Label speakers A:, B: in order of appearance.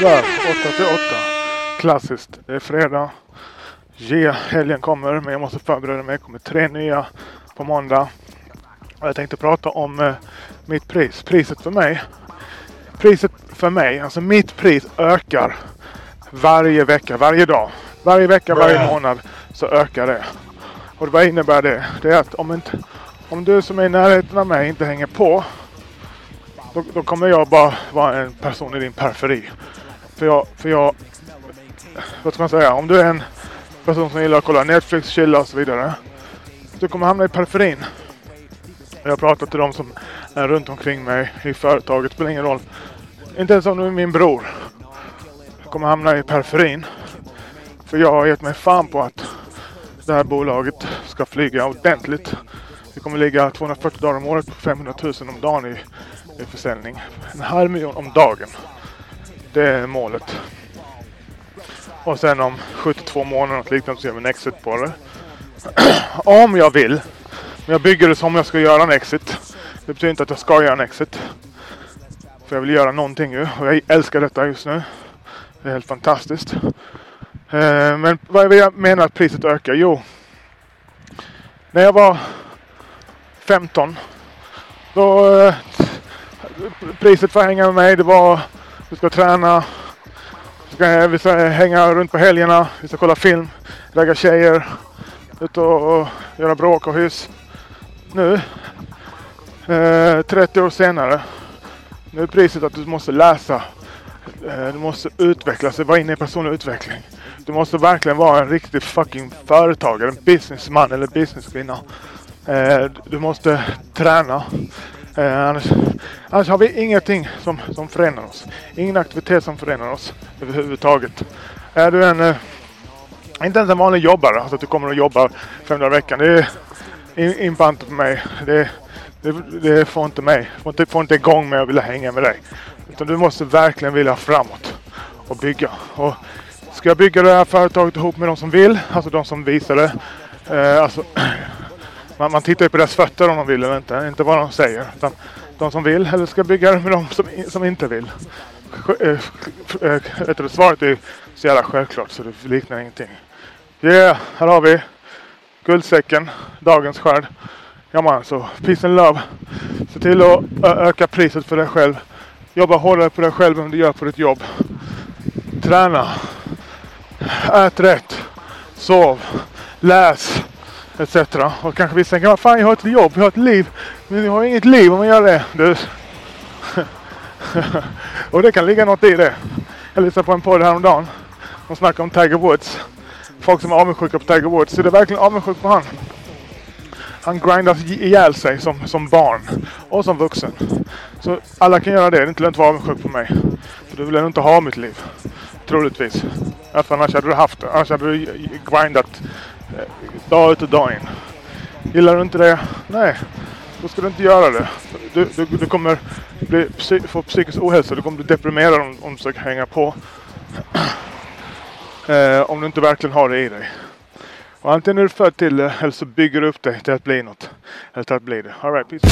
A: Sådär, 8 till 8. Klassiskt. Det är fredag. Yeah, helgen kommer men jag måste förbereda mig. Det kommer tre nya på måndag. Och jag tänkte prata om eh, mitt pris. Priset för mig. Priset för mig, alltså mitt pris ökar varje vecka, varje dag. Varje vecka, varje månad så ökar det. Och vad innebär det? Det är att om, inte, om du som är i närheten av mig inte hänger på då, då kommer jag bara vara en person i din periferi. För jag, för jag, vad ska man säga, om du är en person som gillar att kolla Netflix, chilla och så vidare. Du kommer hamna i periferin. Jag pratar till de som är runt omkring mig i företaget, spelar ingen roll. Inte ens om du är min bror. Jag kommer hamna i periferin. För jag har gett mig fan på att det här bolaget ska flyga ordentligt. Vi kommer ligga 240 dagar om året på 500 000 om dagen i, i försäljning. En halv miljon om dagen. Det är målet. Och sen om 72 månader något liknande så gör vi en exit på det. om jag vill. Men jag bygger det som jag ska göra en exit. Det betyder inte att jag ska göra en exit. För jag vill göra någonting ju. Och jag älskar detta just nu. Det är helt fantastiskt. Eh, men vad är det jag menar att priset ökar? Jo. När jag var 15. Då eh, priset för att hänga med mig det var du ska träna. Du ska, vi ska hänga runt på helgerna. Vi ska kolla film. Ragga tjejer. Ut och, och göra bråk och hyss. Nu. Eh, 30 år senare. Nu är priset att du måste läsa. Eh, du måste utvecklas. Vara inne i personlig utveckling. Du måste verkligen vara en riktig fucking företagare. En businessman eller businesskvinna. Eh, du måste träna. Eh, annars, annars har vi ingenting som, som förenar oss. Ingen aktivitet som förenar oss överhuvudtaget. Är du en, eh, inte ens en vanlig jobbare, alltså att du kommer och jobbar fem dagar i veckan. Det är impant på mig. Det, det, det får inte mig, får inte, får inte igång mig att vilja hänga med dig. Utan du måste verkligen vilja framåt och bygga. Och ska jag bygga det här företaget ihop med de som vill, alltså de som visar det. Eh, alltså, man, man tittar ju på deras fötter om de vill eller inte, inte vad de säger. Utan de som vill, eller ska bygga det med de som, som inte vill. Eh, eh, vet du, svaret är så jävla självklart så det liknar ingenting. Yeah, här har vi guldsäcken, dagens skörd. Ja man, så peace and love. Se till att öka priset för dig själv. Jobba hårdare på dig själv än du gör på ditt jobb. Träna. Ät rätt. Sov. Läs. Etc. Och kanske vissa tänker, vad fan jag har ett jobb, jag har ett liv. Men jag har inget liv om man gör det. Du. och det kan ligga något i det. Jag lyssnade på en podd häromdagen. De snackade om Tiger Woods. Folk som är avundsjuka på Tiger Woods. Så det är verkligen avundsjuk på han. Han grindar ihjäl sig som, som barn och som vuxen. Så alla kan göra det. Det är inte lönt att vara avundsjuk på mig. För du vill ändå inte ha mitt liv. Troligtvis. För annars hade du haft det. Annars hade du grindat Eh, dag ut och dag in. Gillar du inte det? Nej. Då ska du inte göra det. Du, du, du kommer bli, psy- få psykisk ohälsa. Du kommer bli deprimerad om, om du försöker hänga på. Eh, om du inte verkligen har det i dig. Och antingen är du född till det eller så bygger du upp dig till att bli något. Eller till att bli det. Alright, peace.